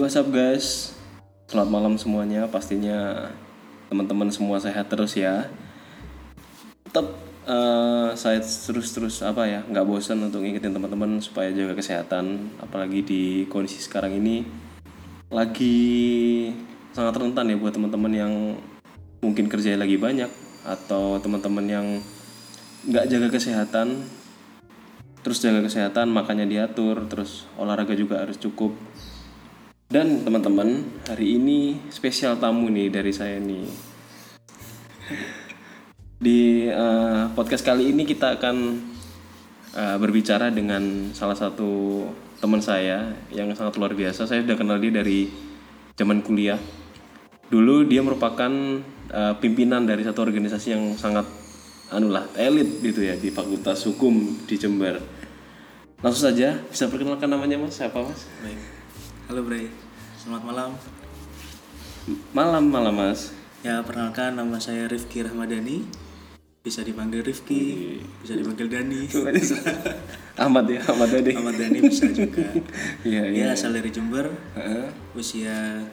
what's up guys? Selamat malam semuanya. Pastinya teman-teman semua sehat terus ya. Tetap eh, saya terus-terus apa ya nggak bosan untuk ngingetin teman-teman supaya jaga kesehatan. Apalagi di kondisi sekarang ini Lagi sangat rentan ya buat teman-teman yang mungkin kerjanya lagi banyak Atau teman-teman yang nggak jaga kesehatan. Terus jaga kesehatan makanya diatur terus olahraga juga harus cukup dan teman-teman hari ini spesial tamu nih dari saya nih di eh, podcast kali ini kita akan eh, berbicara dengan salah satu teman saya yang sangat luar biasa saya sudah kenal dia dari zaman kuliah dulu dia merupakan eh, pimpinan dari satu organisasi yang sangat anulah elit gitu ya di Fakultas Hukum di Jember. Langsung saja bisa perkenalkan namanya Mas siapa Mas? Baik. Halo Bray. Selamat malam. Malam malam Mas. Ya, perkenalkan nama saya Rifki Rahmadani. Bisa dipanggil Rifki, bisa dipanggil Dani. Ahmad ya Ahmad tadi. Ahmad Dani bisa juga. Iya iya. Ya, asal dari Jember, Heeh. usia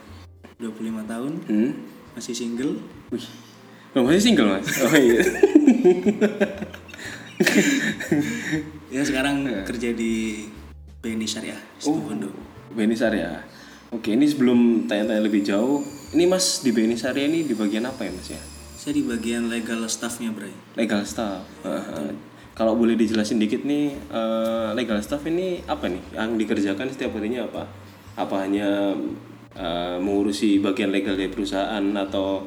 25 tahun, Hmm. masih single. Wih. Oh, masih single Mas? Oh iya. Ya, sekarang kerja di BNI Syariah, Situbondo. Beni Syariah. Oke, ini sebelum tanya-tanya lebih jauh, ini Mas di Beni Syariah ini di bagian apa ya Mas ya? Saya di bagian legal staffnya, Bray. Legal staff. Heeh. Kalau boleh dijelasin dikit nih, eh, legal staff ini apa nih? Yang dikerjakan setiap harinya apa? Apa hanya eh, mengurusi bagian legal dari perusahaan atau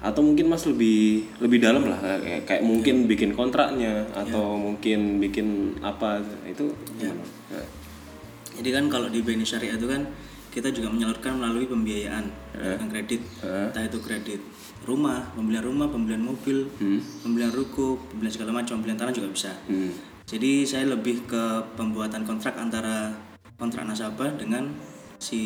atau mungkin Mas lebih lebih dalam lah kayak, kayak mungkin bikin kontraknya atau mungkin bikin apa itu gimana? Nah. Jadi kan kalau di BNI Syariah itu kan kita juga menyalurkan melalui pembiayaan, penyalurkan kredit, entah itu kredit rumah, pembelian rumah, pembelian mobil, pembelian ruko, pembelian segala macam, pembelian tanah juga bisa. Hmm. Jadi saya lebih ke pembuatan kontrak antara kontrak nasabah dengan si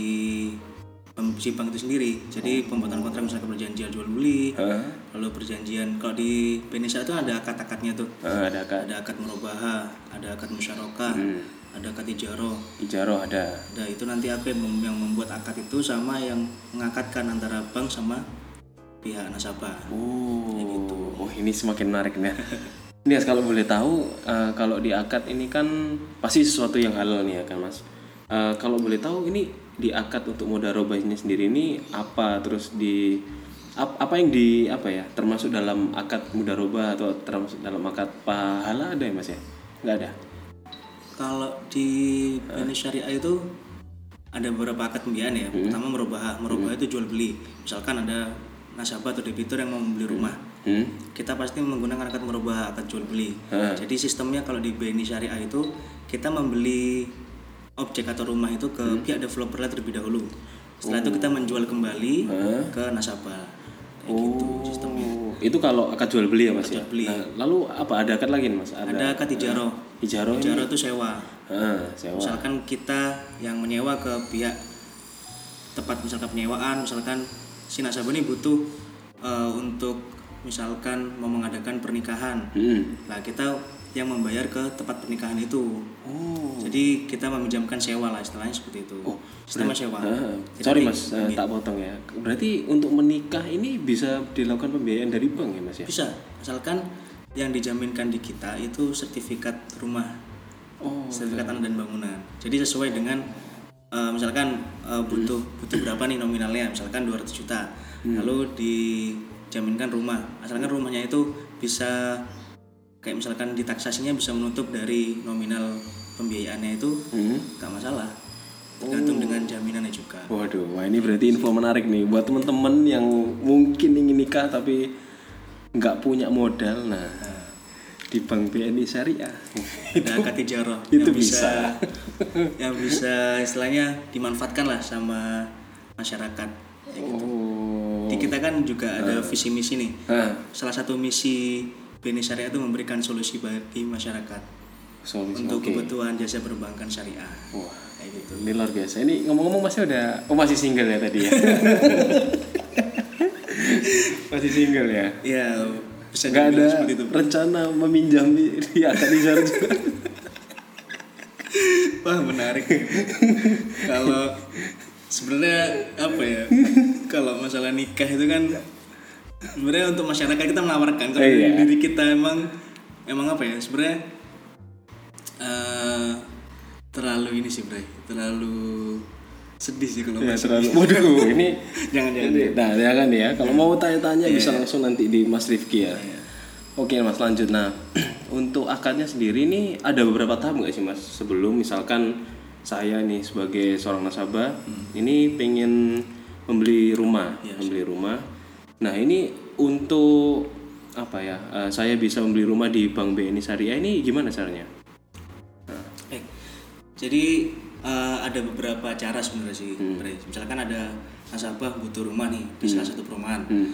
si bank itu sendiri. Jadi pembuatan kontrak misalnya perjanjian jual beli, Hah? lalu perjanjian kalau di Syariah itu ada akad-akadnya tuh. Ah, ada akad Ada akad murobaha, ada akad musyarakah, ada akad ijaroh. ijaroh ada. Nah itu nanti aku yang, mem- yang membuat akad itu sama yang mengakadkan antara bank sama pihak nasabah. Oh, oh ini semakin menarik nih. Ini ya, kalau boleh tahu, eh, kalau di akad ini kan pasti sesuatu yang halal nih ya kan mas. Eh, kalau boleh tahu ini di akad untuk mudarobah ini sendiri ini apa terus di ap- apa yang di apa ya termasuk dalam akad mudarobah atau termasuk dalam akad pahala ada ya mas ya? Nggak ada. Kalau di BNI Syariah itu ada beberapa akad pembiayaan ya. Pertama merubah, merubah itu jual beli. Misalkan ada nasabah atau debitur yang mau membeli rumah, Hmm? kita pasti menggunakan akad merubah, akad jual beli. Jadi sistemnya kalau di BNI Syariah itu kita membeli objek atau rumah itu ke pihak developer terlebih dahulu. Setelah itu kita menjual kembali ke nasabah. Kayak gitu sistemnya. Oh, itu kalau akad jual beli ya mas ya. Jual beli. Nah, lalu apa ada akad lagi mas? Ada. Ada akad ijaroh. Ijaroh ini. Ijaroh itu sewa. Ah, sewa. Misalkan kita yang menyewa ke pihak tempat misalkan penyewaan, misalkan si nasabah ini butuh eh, untuk misalkan mau mengadakan pernikahan. Hmm. Nah, kita yang membayar ke tempat pernikahan itu. Oh. Jadi kita meminjamkan sewa lah istilahnya seperti itu. Sistemnya sewa. Ah, Jadi sorry mas, eh, tak potong ya. Berarti untuk menikah ini bisa dilakukan pembiayaan dari bank ya mas ya? Bisa, asalkan yang dijaminkan di kita itu sertifikat rumah, Oh, sertifikat tanah dan bangunan. Jadi sesuai dengan eh, misalkan eh, butuh butuh berapa nih nominalnya, misalkan 200 juta. Lalu dijaminkan rumah. Asalkan rumahnya itu bisa kayak misalkan ditaksasinya bisa menutup dari nominal pembiayaannya itu Hmm. masalah. Tergantung dengan jaminannya juga. Waduh, wah ini berarti info menarik nih buat teman-teman yang mungkin ingin nikah tapi nggak punya modal. Nah, di Bank BNI Syariah ada akad ijarah itu yang bisa, yang bisa istilahnya dimanfaatkan lah sama masyarakat kayak gitu. Oh. Di kita kan juga ada visi misi nih. Ah, Salah satu misi BNI Syariah itu memberikan solusi bagi masyarakat solusi. untuk Oke. kebutuhan jasa perbankan syariah. Wah, Kayak gitu. ini luar biasa. Ini ngomong-ngomong masih udah, oh masih single ya tadi ya? masih single ya? Ya, bisa Nggak ada itu. rencana meminjam di, di akad ijarah juga. Wah, menarik. Kalau sebenarnya apa ya kalau masalah nikah itu kan sebenarnya untuk masyarakat kita menawarkan kalau Iya. dari diri kita emang emang apa ya sebenarnya eh, terlalu ini sih Bray terlalu sedih sih kalau Ya, terlalu. Waduh, ini jangan jangan Ini, nah, ya kan ya. Kalau mau tanya-tanya bisa langsung nanti di Mas Rifki ya. Oke Mas lanjut. Nah untuk akadnya sendiri ini ada beberapa tahap nggak sih Mas? Sebelum misalkan saya nih sebagai seorang nasabah ini pengen membeli rumah, membeli rumah. Nah ini untuk apa ya? eh, saya bisa membeli rumah di Bank BNI Syariah ini gimana caranya? Baik. Jadi eh, ada beberapa cara sebenarnya sih, Hmm. Misalkan ada nasabah butuh rumah nih di salah satu perumahan. Hmm.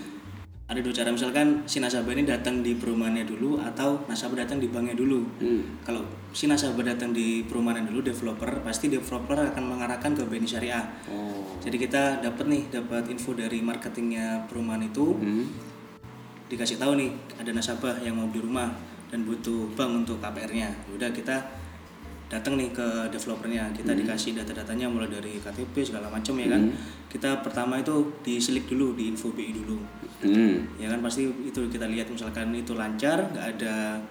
Ada dua cara misalkan si nasabah ini datang di perumahannya dulu atau nasabah datang di banknya dulu. Hmm. Kalau si nasabah datang di perumahan dulu, developer pasti developer akan mengarahkan ke BNI Syariah. Oh. Jadi kita dapat nih dapat info dari marketingnya perumahan itu, Hmm. dikasih tahu nih ada nasabah yang mau beli rumah dan butuh bank untuk KPR-nya. Udah kita datang nih ke developernya, kita dikasih data-datanya mulai dari KTP segala macam ya kan. Kita pertama itu diselik dulu di info BI dulu. Hmm. Ya kan pasti itu kita lihat misalkan itu lancar, nggak ada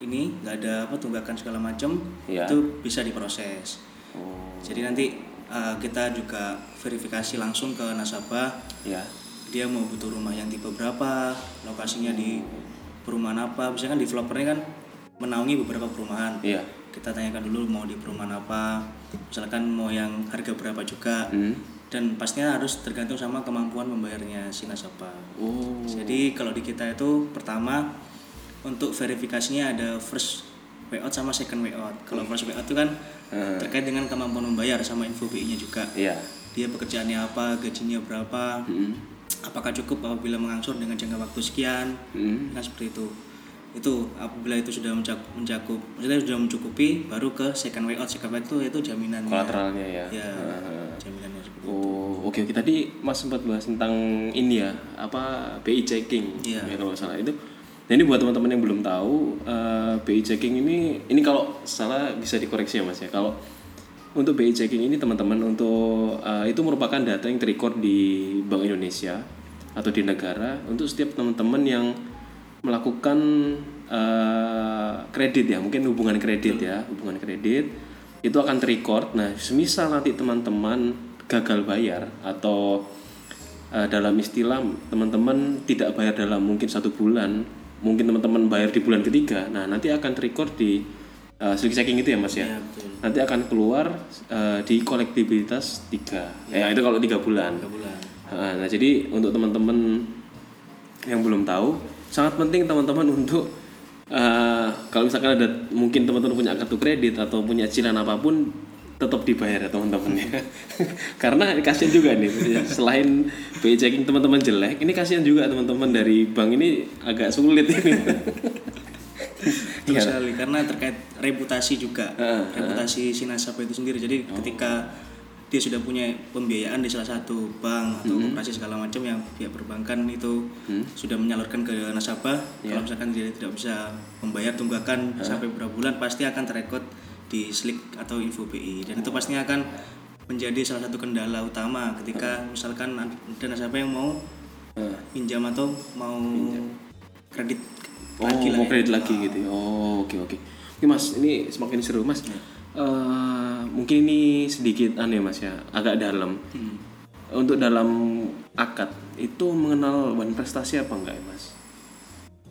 ini, nggak ada apa tunggakan segala macam, Ya. itu bisa diproses. Oh. Jadi nanti uh, kita juga verifikasi langsung ke nasabah Ya. dia mau butuh rumah yang tipe berapa, lokasinya di perumahan apa. Misalkan developernya kan menaungi beberapa perumahan. Iya. Kita tanyakan dulu mau di perumahan apa, misalkan mau yang harga berapa juga. Hmm. Dan pastinya harus tergantung sama kemampuan membayarnya si nasabah. Oh. Jadi kalau di kita itu pertama untuk verifikasinya ada first way out sama second way out. Kalau first way out itu kan Hmm. terkait dengan kemampuan membayar sama info BI-nya juga. Iya. Dia pekerjaannya apa, gajinya berapa, Hmm. apakah cukup apabila mengangsur dengan jangka waktu sekian Hmm. nah seperti itu itu apabila itu sudah mencakup, mencakup maksudnya sudah mencukupi baru ke second way out second way out itu itu jaminannya Kolateralnya ya. ya Heeh. jaminannya seperti itu Oh, oke oke. Tadi Mas sempat bahas tentang ini ya, apa BI checking. Iya. Ya, kalau salah itu. Nah, ini buat teman-teman yang belum tahu, eh, BI checking ini ini kalau salah bisa dikoreksi ya Mas ya. Kalau untuk BI checking ini teman-teman untuk eh, itu merupakan data yang terrecord di Bank Indonesia atau di negara untuk setiap teman-teman yang melakukan eh, kredit ya, mungkin hubungan kredit ya, hubungan kredit itu akan terrecord. Nah, semisal nanti teman-teman gagal bayar atau eh, dalam istilah teman-teman tidak bayar dalam mungkin satu bulan, mungkin teman-teman bayar di bulan ketiga, nah nanti akan terrecord di uh, slick checking itu ya mas ya. ya betul Nanti akan keluar eh, di kolektibilitas tiga, ya itu kalau tiga bulan. tiga bulan Ah, Nah, jadi untuk teman-teman yang belum tahu, sangat penting teman-teman untuk eh, kalau misalkan ada mungkin teman-teman punya kartu kredit atau punya cicilan apa pun tetap dibayar ya teman-teman ya. Karena kasihan juga nih selain BI checking teman-teman jelek, ini kasihan juga teman-teman dari bank ini agak sulit ini. Betul sekali karena terkait reputasi juga Heeh, reputasi si nasabah itu sendiri jadi ketika dia sudah punya pembiayaan di salah satu bank atau koperasi segala macam yang pihak perbankan itu sudah menyalurkan ke nasabah kalau misalkan dia tidak bisa membayar tunggakan sampai beberapa bulan pasti akan terekod di slick atau info BI dan itu pastinya akan menjadi salah satu kendala utama ketika misalkan ada nasabah yang mau Nah, pinjam atau mau kredit Oh, lagi lah mau ya. kredit lagi gitu. ya. Oh, oke oke. Oke Mas, ini semakin seru Mas. Eh, mungkin ini sedikit aneh Mas ya, agak dalam. Hmm. Untuk dalam akad itu mengenal wan prestasi apa enggak ya Mas?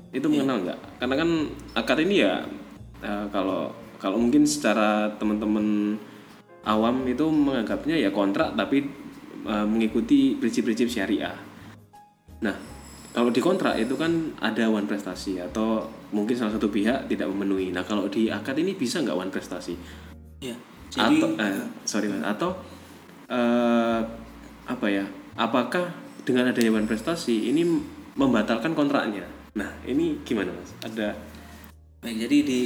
Itu mengenal enggak? Karena kan akad ini ya eh, kalau kalau mungkin secara teman-teman awam itu menganggapnya ya kontrak tapi eh, mengikuti prinsip-prinsip syariah. Nah, kalau di kontrak itu kan ada one prestasi atau mungkin salah satu pihak tidak memenuhi. Nah, kalau di akad ini bisa nggak one prestasi? Ya, jadi atau eh, sorry mas, atau eh, apa ya? Apakah dengan adanya one prestasi ini membatalkan kontraknya? Nah, ini gimana mas? Ada baik jadi di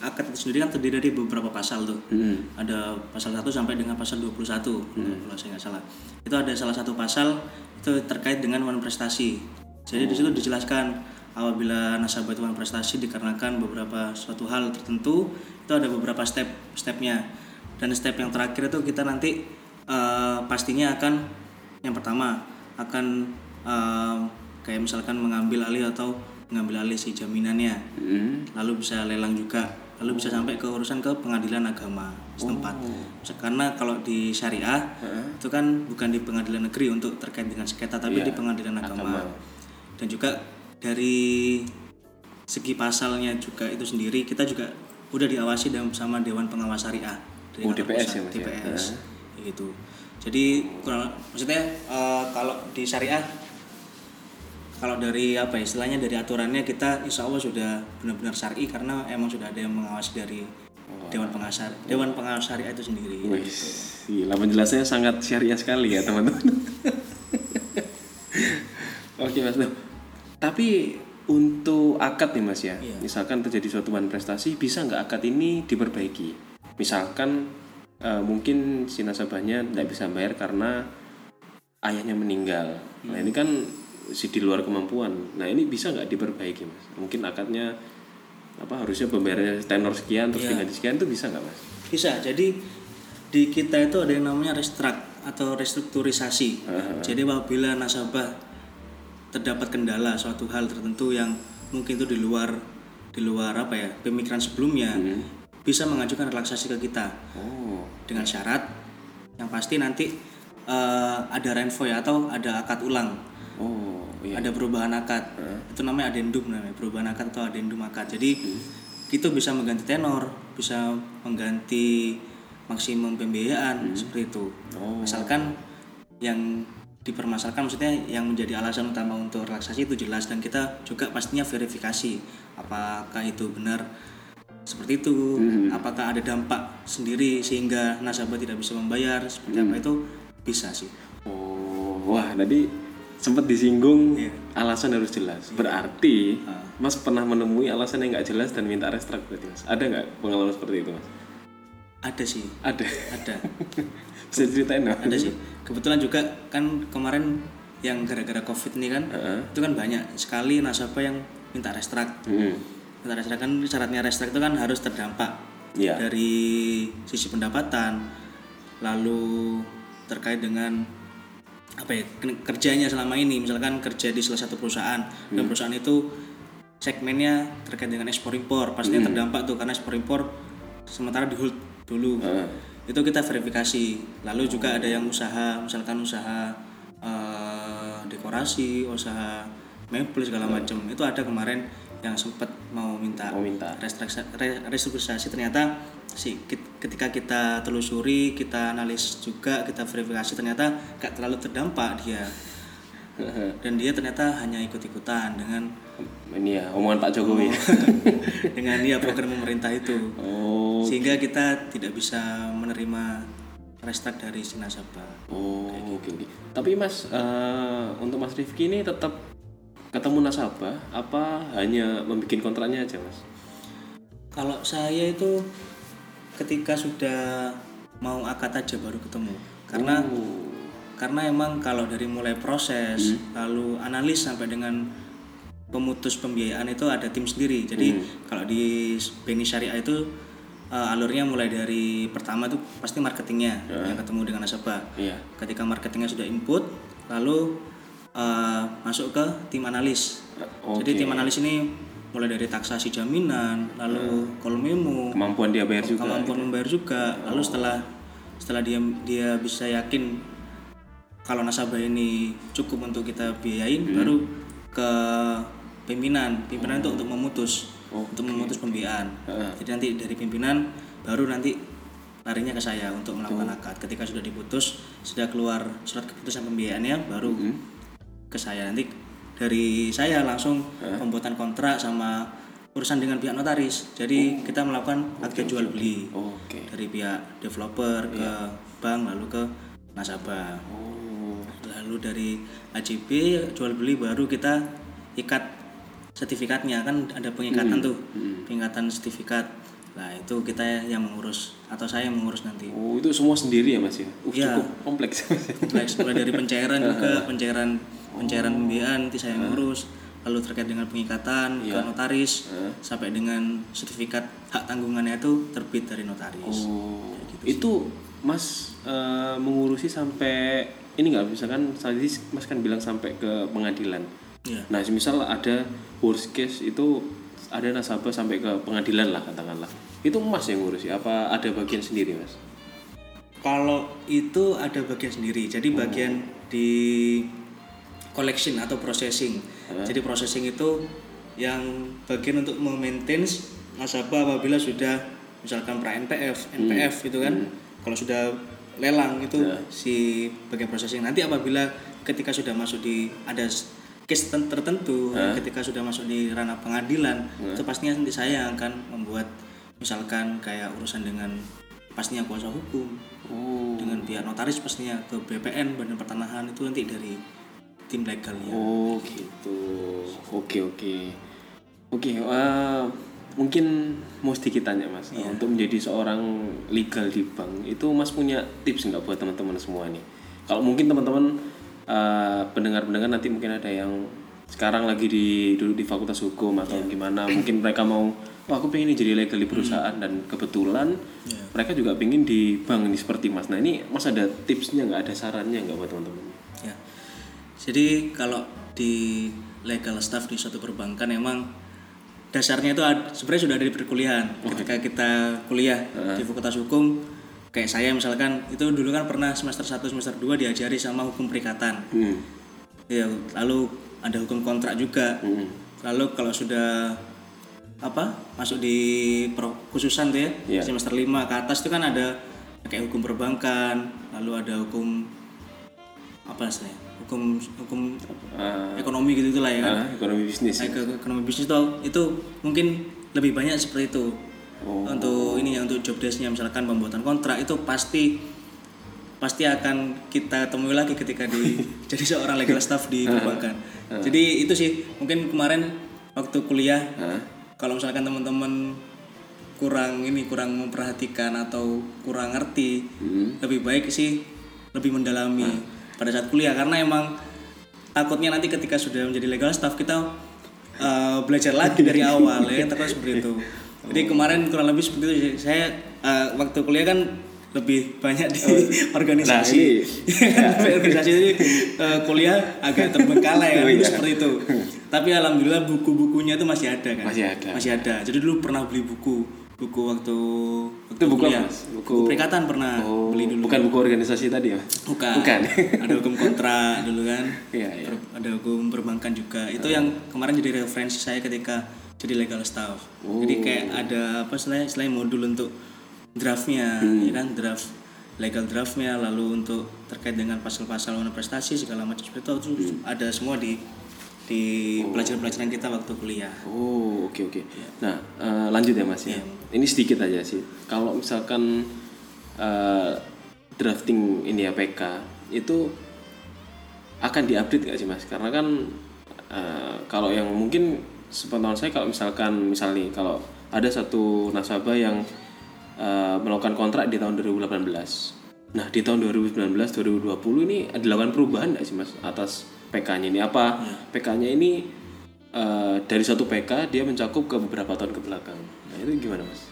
akad itu sendiri kan terdiri dari beberapa pasal tuh. hmm, Ada pasal 1 sampai dengan pasal 21 kalau saya nggak salah. Itu ada salah satu pasal itu terkait dengan wan prestasi. Jadi di situ dijelaskan apabila nasabah itu prestasi dikarenakan beberapa suatu hal tertentu itu ada beberapa step stepnya. Dan step yang terakhir itu kita nanti eh, pastinya akan yang pertama akan eh, kayak misalkan mengambil alih atau mengambil alih si jaminannya. Hmm. lalu bisa lelang juga. Lalu bisa sampai ke urusan ke pengadilan agama setempat. Karena kalau di syariah itu kan bukan di pengadilan negeri untuk terkait dengan sengketa tapi di pengadilan agama. dan juga dari segi pasalnya juga itu sendiri kita juga udah diawasi dan sama Dewan Pengawas Syariah dari Oh, DPS pusat, ya, Mas, ya? DPS gitu jadi kurang maksudnya eh, kalau di syariah kalau dari apa ya, istilahnya dari aturannya kita insya Allah sudah benar-benar syari karena emang sudah ada yang mengawasi dari Dewan Pengawas Dewan Pengawas Syariah itu sendiri. Wih, gila penjelasannya sangat syariah sekali ya teman-teman. Oke mas, tapi untuk akad nih mas ya, Iya. misalkan terjadi suatu bahan prestasi, bisa nggak akad ini diperbaiki? Misalkan eh, mungkin si nasabahnya tidak bisa bayar karena ayahnya meninggal. Nah ini kan si di luar kemampuan. Nah ini bisa nggak diperbaiki mas? Mungkin akadnya apa harusnya pembayarannya tenor sekian terus diganti sekian itu bisa nggak mas? Bisa. Jadi di kita itu ada yang namanya restruct atau restrukturisasi. Jadi apabila nasabah terdapat kendala suatu hal tertentu yang mungkin itu di luar di luar apa ya pemikiran sebelumnya bisa mengajukan relaksasi ke kita. Oh, dengan syarat yang pasti nanti eh, ada renvoy atau ada akad ulang. Oh iya. ada perubahan akad. Itu namanya adendum namanya perubahan akad atau adendum akad. Jadi itu bisa mengganti tenor bisa mengganti maksimum pembiayaan seperti itu. Oh. misalkan yang dipermasalahkan maksudnya yang menjadi alasan utama untuk relaksasi itu jelas dan kita juga pastinya verifikasi apakah itu benar seperti itu apakah ada dampak sendiri sehingga nasabah tidak bisa membayar seperti apa itu bisa sih Oh, wah tadi sempat disinggung Iya. alasan harus jelas. Berarti Mas pernah menemui alasan yang nggak jelas dan minta restrak berarti Mas. Ada nggak pengalaman seperti itu Mas? ada sih Ada. ada Bisa ceritain nggak? ada sih kebetulan juga kan kemarin yang gara-gara covid ini kan Heeh. itu kan banyak sekali nasabah yang minta restrak Hmm. minta restrak kan syaratnya restrak itu kan harus terdampak Iya. dari sisi pendapatan lalu terkait dengan apa ya kerjanya selama ini misalkan kerja di salah satu perusahaan dan perusahaan itu segmennya terkait dengan ekspor impor pastinya terdampak tuh karena ekspor impor sementara di hold dulu Heeh. Itu kita verifikasi. Lalu juga ada yang usaha misalkan usaha eh, dekorasi usaha mebel segala macam. Itu ada kemarin yang sempat mau minta Mau minta. restrukturisasi, re- restrukturisasi. Ternyata si ketika kita telusuri kita analis juga kita verifikasi ternyata gak terlalu terdampak dia. Dan dia ternyata hanya ikut-ikutan dengan Ini ya omongan Pak Jokowi. dengan dia program pemerintah itu Oh. sehingga kita tidak bisa menerima restart dari si nasabah Oh, oke oke. Tapi Mas eh, untuk Mas Rifki ini tetap ketemu nasabah apa hanya membuat kontraknya aja Mas? kalau saya itu ketika sudah mau akad aja baru ketemu karena Oh. karena emang kalau dari mulai proses lalu analis sampai dengan pemutus pembiayaan itu ada tim sendiri. Jadi kalau di Beni Syariah itu eh, alurnya mulai dari pertama tuh pasti marketingnya yang ketemu dengan nasabah. Iya. ketika marketingnya sudah input lalu eh, masuk ke tim analis. Oke. jadi tim analis ini mulai dari taksasi jaminan lalu call memo. Kemampuan dia bayar juga. kemampuan membayar juga. Lalu setelah setelah dia dia bisa yakin kalau nasabah ini cukup untuk kita biayain baru ke pimpinan. Pimpinan itu untuk memutus untuk memutus pembiayaan. Jadi nanti dari pimpinan baru nanti larinya ke saya untuk melakukan akad. Ketika sudah diputus sudah keluar surat keputusan pembiayaannya baru ke saya. Nanti dari saya langsung pembuatan kontrak sama urusan dengan pihak notaris. Jadi kita melakukan akad jual beli. Oke. dari pihak developer ke bank lalu ke nasabah. Oh. lalu dari AJB jual beli baru kita ikat sertifikatnya. Kan ada pengikatan tuh. Pengikatan sertifikat. Nah itu kita yang mengurus atau saya yang mengurus nanti. Oh, itu semua sendiri ya Mas ya? Uh, Iya. cukup kompleks. Kompleks. Mulai dari pencairan juga pencairan pencairan pembiayaan nanti saya yang ngurus. Lalu terkait dengan pengikatan ke notaris sampai dengan sertifikat hak tanggungannya itu terbit dari notaris. Oh, itu Mas eh, mengurusi sampai ini nggak? Bisa kan tadi Mas kan bilang sampai ke pengadilan. Iya. Nah, misal ada worst case itu ada nasabah sampai ke pengadilan lah katakanlah. Itu Mas yang ngurusi apa ada bagian sendiri, Mas? Kalau itu ada bagian sendiri. Jadi bagian di collection atau processing. Jadi processing itu yang bagian untuk memaintain nasabah apabila sudah misalkan pra NPF, NPF itu kan. Kalau sudah lelang itu si bagian processing. Nanti apabila ketika sudah masuk di ada case ten- tertentu, ketika sudah masuk di ranah pengadilan, itu pastinya nanti saya yang akan membuat misalkan kayak urusan dengan pastinya kuasa hukum Oh. dengan pihak notaris pastinya ke BPN Badan Pertanahan itu nanti dari tim legalnya. Oh, gitu. Oke, oke. Oke, eh, mungkin mau sedikit tanya, Mas. Untuk menjadi seorang legal di bank, itu Mas punya tips nggak buat teman-teman semua nih? Kalau mungkin teman-teman eh, pendengar-pendengar nanti mungkin ada yang sekarang lagi di dulu di Fakultas Hukum atau gimana, mungkin mereka mau Wah, aku pengen jadi legal di perusahaan dan kebetulan mereka juga pengen di bank ini seperti Mas. Nah ini Mas ada tipsnya nggak ada sarannya nggak buat teman-teman? Ya. Jadi kalau di legal staff di suatu perbankan emang dasarnya itu sebenarnya sudah ada di perkuliahan. Ketika kita kuliah di Fakultas Hukum kayak saya misalkan itu dulu kan pernah semester 1 semester 2 diajari sama hukum perikatan. Hmm. Ya, lalu ada hukum kontrak juga. Lalu kalau sudah apa masuk di khususan tuh ya Iya. semester 5 ke atas itu kan ada kayak hukum perbankan, lalu ada hukum apa sih? Hukum hukum Eh, ekonomi gitu itulah ya kan. ah, ekonomi bisnis. Ke- ekonomi bisnis itu itu mungkin lebih banyak seperti itu. Oh. Untuk ini ya untuk job desk-nya misalkan pembuatan kontrak itu pasti pasti akan kita temui lagi ketika di jadi seorang legal staff di perbankan. Jadi itu sih mungkin kemarin waktu kuliah Hah? kalau misalkan teman-teman kurang ini kurang memperhatikan atau kurang ngerti lebih baik sih lebih mendalami pada saat kuliah karena emang takutnya nanti ketika sudah menjadi legal staff kita uh, belajar lagi dari awal ya terus seperti itu jadi kemarin kurang lebih seperti itu. Saya uh, waktu kuliah kan lebih banyak di organisasi. Nah, Sampai organisasi. Itu uh, kuliah agak terbengkalai kan Oh, iya. seperti itu. Tapi alhamdulillah buku-bukunya itu masih ada kan? Masih ada. masih ada. Jadi dulu pernah beli buku. Buku waktu waktu Itu buku kuliah. apa, buku, Buku- perikatan pernah Oh, beli dulu. bukan buku organisasi tadi ya? bukan, Bukan. ada hukum kontrak dulu kan. Iya, iya. Ada hukum perbankan juga. Itu yang kemarin jadi referensi saya ketika jadi legal staff Oh. jadi kayak ada apa selain selain modul untuk draftnya Hmm. ya kan draft legal draftnya lalu untuk terkait dengan pasal-pasal undang prestasi segala macam seperti itu Hmm. ada semua di di pelajaran-pelajaran kita waktu kuliah Oh, oke oke. Iya. Nah, eh, lanjut ya Mas ya. Ini sedikit aja sih. Kalau misalkan eh, drafting ini ya PK itu akan diupdate nggak sih Mas? Karena kan eh, kalau yang mungkin sepengetahuan saya kalau misalkan misalnya kalau ada satu nasabah yang eh, melakukan kontrak di tahun 2018. Nah, di tahun 2019 2020 ini dilakukan perubahan nggak sih Mas atas PK-nya ini apa? PK-nya ini eh, dari satu PK dia mencakup ke beberapa tahun ke belakang. Nah, itu gimana Mas?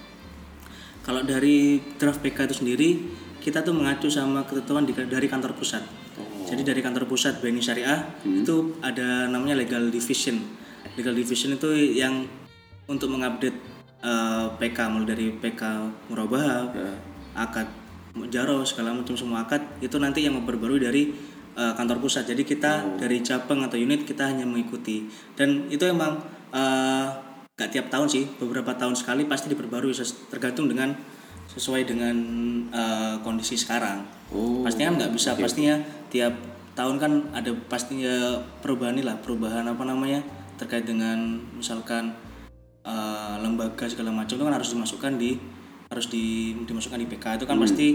Kalau dari draft PK itu sendiri, kita tuh mengacu sama ketentuan di- dari kantor pusat. Jadi dari kantor pusat BNI Syariah itu ada namanya legal division. Legal division itu yang untuk mengupdate eh, PK mulai dari PK murabah, akad jaro segala macam semua akad itu nanti yang memperbarui dari eh, kantor pusat. Jadi kita dari cabang atau unit kita hanya mengikuti. Dan itu emang eh, gak tiap tahun sih beberapa tahun sekali pasti diperbarui tergantung dengan sesuai dengan eh, kondisi sekarang. Oh, pastinya nggak bisa pastinya tiap tahun kan ada pastinya perubahan nih lah perubahan apa namanya terkait dengan misalkan eh, lembaga segala macam itu kan harus dimasukkan di harus di, dimasukkan di PK itu kan pasti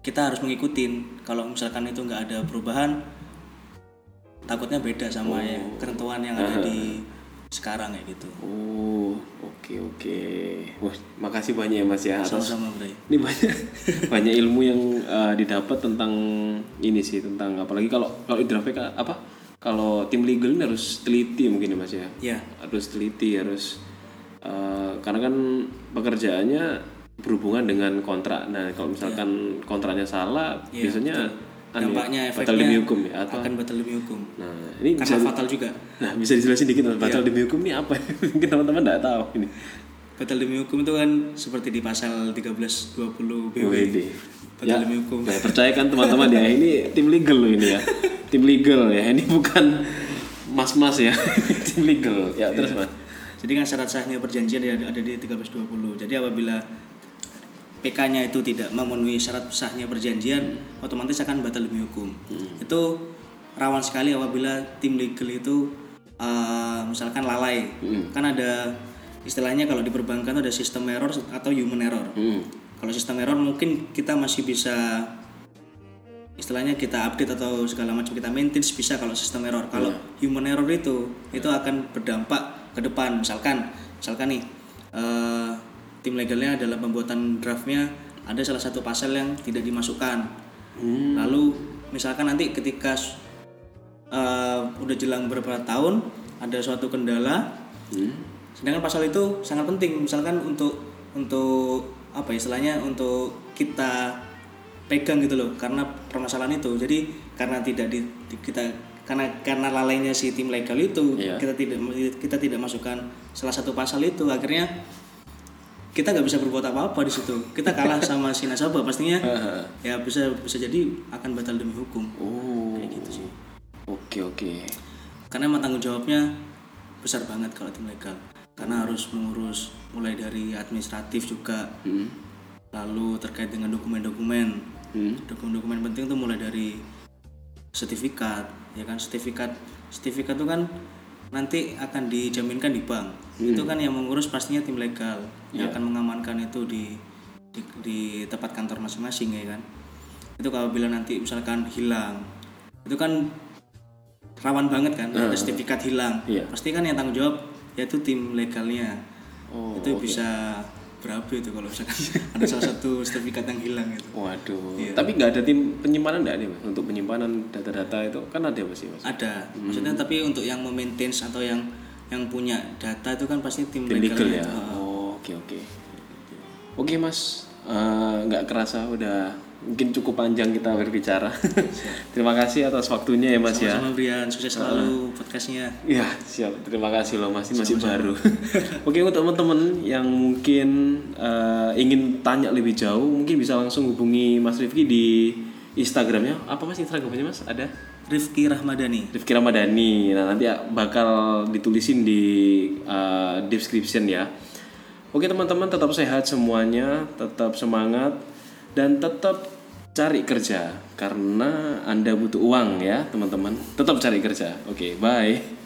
kita harus mengikutin. Kalau misalkan itu nggak ada perubahan takutnya beda sama yang ketentuan yang ada di sekarang ya gitu. Oh, oke oke. Wah, makasih banyak ya Mas ya atas sama-sama Bray ini banyak banyak ilmu yang eh, didapat tentang ini sih tentang apalagi kalau kalau draft PK apa kalau tim legal ini harus teliti mungkin ya mas ya? Ya harus teliti harus eh, karena kan pekerjaannya berhubungan dengan kontrak. Nah kalau misalkan kontraknya salah biasanya anu ya, Iya, dampaknya batal efeknya demi hukum ya atau akan batal demi hukum. Nah ini bisa karena fatal juga. Nah bisa dijelasin dikit mas batal demi hukum ini apa? Mungkin teman-teman nggak tahu ini. Batal demi hukum itu kan seperti di pasal 1320 BW Demi hukum Nah, percaya kan teman-teman ya, ini tim legal loh ini ya. Tim legal ya, ini bukan mas-mas ya. tim legal. Ya, terus Mas. Jadi kan syarat sahnya perjanjian ada ada di 1320. Jadi apabila PK-nya itu tidak memenuhi syarat sahnya perjanjian, otomatis akan batal demi hukum. Itu rawan sekali apabila tim legal itu eh, misalkan lalai. Kan ada istilahnya kalau di perbankan itu ada sistem error atau human error. Hmm. Kalau sistem error mungkin kita masih bisa istilahnya kita update atau segala macam kita maintain bisa kalau sistem error. Kalau human error itu itu akan berdampak ke depan. Misalkan misalkan nih eh, tim legalnya dalam pembuatan draftnya ada salah satu pasal yang tidak dimasukkan. Lalu misalkan nanti ketika eh, udah jelang beberapa tahun ada suatu kendala sedangkan pasal itu sangat penting misalkan untuk untuk apa ya, istilahnya untuk kita pegang gitu loh karena permasalahan itu. Jadi karena tidak di, di- kita karena karena lalainya si tim legal itu Iya. kita tidak kita tidak masukkan salah satu pasal itu. Akhirnya kita nggak bisa berbuat apa-apa di situ. Kita kalah sama si nasabah pastinya ya bisa bisa jadi akan batal demi hukum. Oh. kayak gitu sih. Oke, oke. karena emang tanggung jawabnya besar banget kalau tim legal karena harus mengurus mulai dari administratif juga. Hmm. lalu terkait dengan dokumen-dokumen. Hmm. dokumen-dokumen penting itu mulai dari sertifikat ya kan? Sertifikat sertifikat itu kan nanti akan dijaminkan di bank. Itu kan yang mengurus pastinya tim legal. Yang akan mengamankan itu di, di di tempat kantor masing-masing ya kan? Itu kalau bila nanti misalkan hilang. Itu kan rawan banget kan? Ada sertifikat hilang. Iya. pasti kan yang tanggung jawab yaitu tim legalnya Oh, itu bisa berapa itu kalau misalkan ada salah satu sertifikat yang hilang gitu Waduh. Iya. Tapi nggak ada tim penyimpanan nggak mas? Untuk penyimpanan data-data itu kan ada pasti mas. ada Hmm. maksudnya tapi untuk yang memaintain atau yang yang punya data itu kan pasti tim, Tim legal legalnya ya. itu. Oh, oke oke. Oke mas, Eh, nggak kerasa udah mungkin cukup panjang kita berbicara. Terima kasih atas waktunya ya mas ya. sama Brian sukses selalu podcastnya Ya siap, terima kasih loh mas, ini masih baru. Oke untuk teman-teman yang mungkin eh, ingin tanya lebih jauh, mungkin bisa langsung hubungi Mas Rifki di Instagramnya. Apa mas Instagramnya mas? Ada? Rifki Rahmadani Rifki Ramadhani. Nah nanti bakal ditulisin di eh, description ya. Oke teman-teman tetap sehat semuanya, tetap semangat dan tetap cari kerja karena anda butuh uang ya teman-teman. Tetap cari kerja. Oke bye.